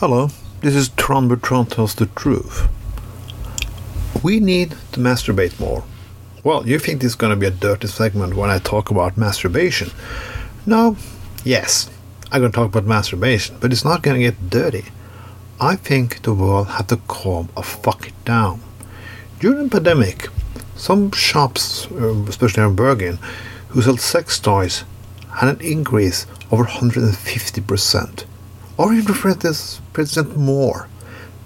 Hello, this is Tron Bertrand tells the truth. We need to masturbate more. Well, you think this is going to be a dirty segment when I talk about masturbation. No, yes, I'm going to talk about masturbation, but it's not going to get dirty. I think the world had to calm a fuck down. During the pandemic, some shops, uh, especially in Bergen, who sell sex toys, had an increase over 150%. Or even percent more.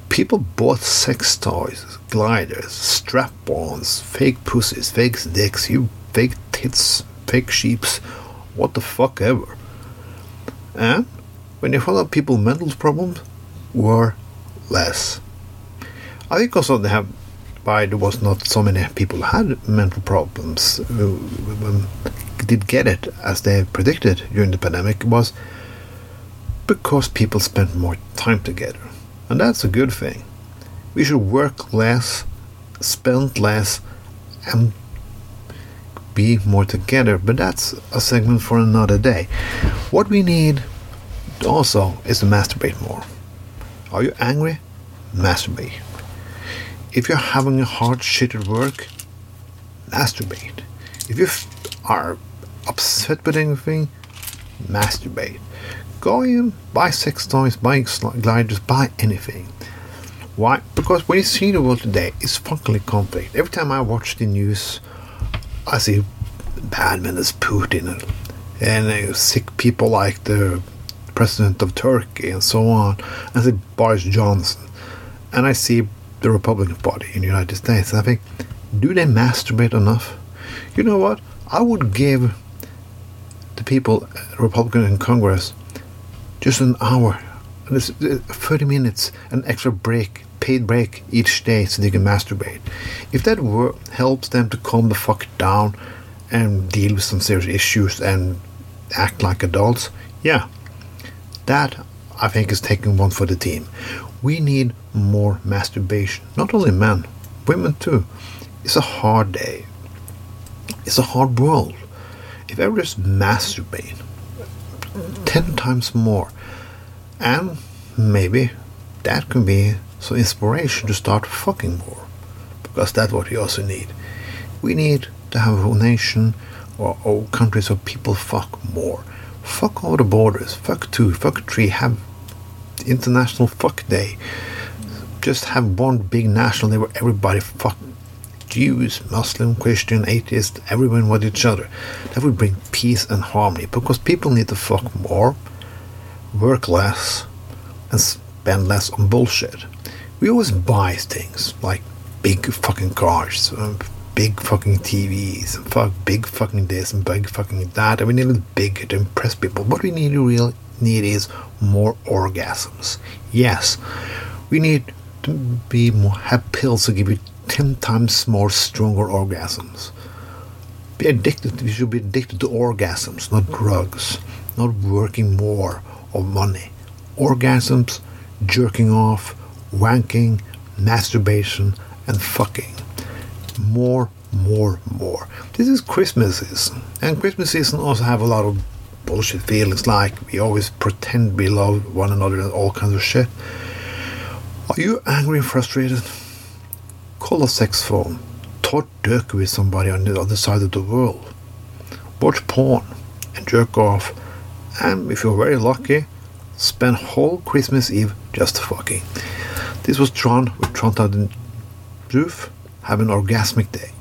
People bought sex toys, gliders, strap-ons, fake pussies, fake dicks, you fake tits, fake sheeps, what the fuck ever. And when you follow people mental problems were less. I think also they have why there was not so many people had mental problems uh, who, who did get it as they predicted during the pandemic was because people spend more time together. And that's a good thing. We should work less, spend less, and be more together. But that's a segment for another day. What we need also is to masturbate more. Are you angry? Masturbate. If you're having a hard shit at work, masturbate. If you are upset with anything, masturbate. Go in, buy sex toys, buy gliders, buy anything. Why? Because when you see the world today, it's fucking conflict. Every time I watch the news, I see bad men as Putin and, and uh, sick people like the president of Turkey and so on. I see Boris Johnson, and I see the Republican Party in the United States. I think, do they masturbate enough? You know what? I would give the people, uh, Republican in Congress, just an hour, uh, 30 minutes, an extra break, paid break each day so they can masturbate. If that wor- helps them to calm the fuck down and deal with some serious issues and act like adults, yeah, that I think is taking one for the team. We need more masturbation. Not only men, women too. It's a hard day. It's a hard world. If everybody's masturbate, ten times more. And maybe that can be some inspiration to start fucking more. Because that's what we also need. We need to have a whole nation or, or countries where people fuck more. Fuck all the borders. Fuck two, fuck three. Have international fuck day. Just have one big national day where everybody fuck Jews, Muslim, Christian, atheist, everyone with each other. That would bring peace and harmony because people need to fuck more, work less, and spend less on bullshit. We always buy things like big fucking cars, uh, big fucking TVs, and fuck big fucking this and big fucking that. And we need it big to impress people. What we need to really need is more orgasms. Yes, we need to be more have pills to give you 10 times more stronger orgasms. Be addicted, you should be addicted to orgasms, not drugs, not working more or money. Orgasms, jerking off, wanking, masturbation, and fucking. More, more, more. This is Christmas season, and Christmas season also have a lot of bullshit feelings like we always pretend we love one another and all kinds of shit. Are you angry and frustrated? Call a sex phone. Talk dirk with somebody on the other side of the world. Watch porn and jerk off. And if you're very lucky, spend whole Christmas Eve just fucking. This was Tron with Tron Roof. Have an orgasmic day.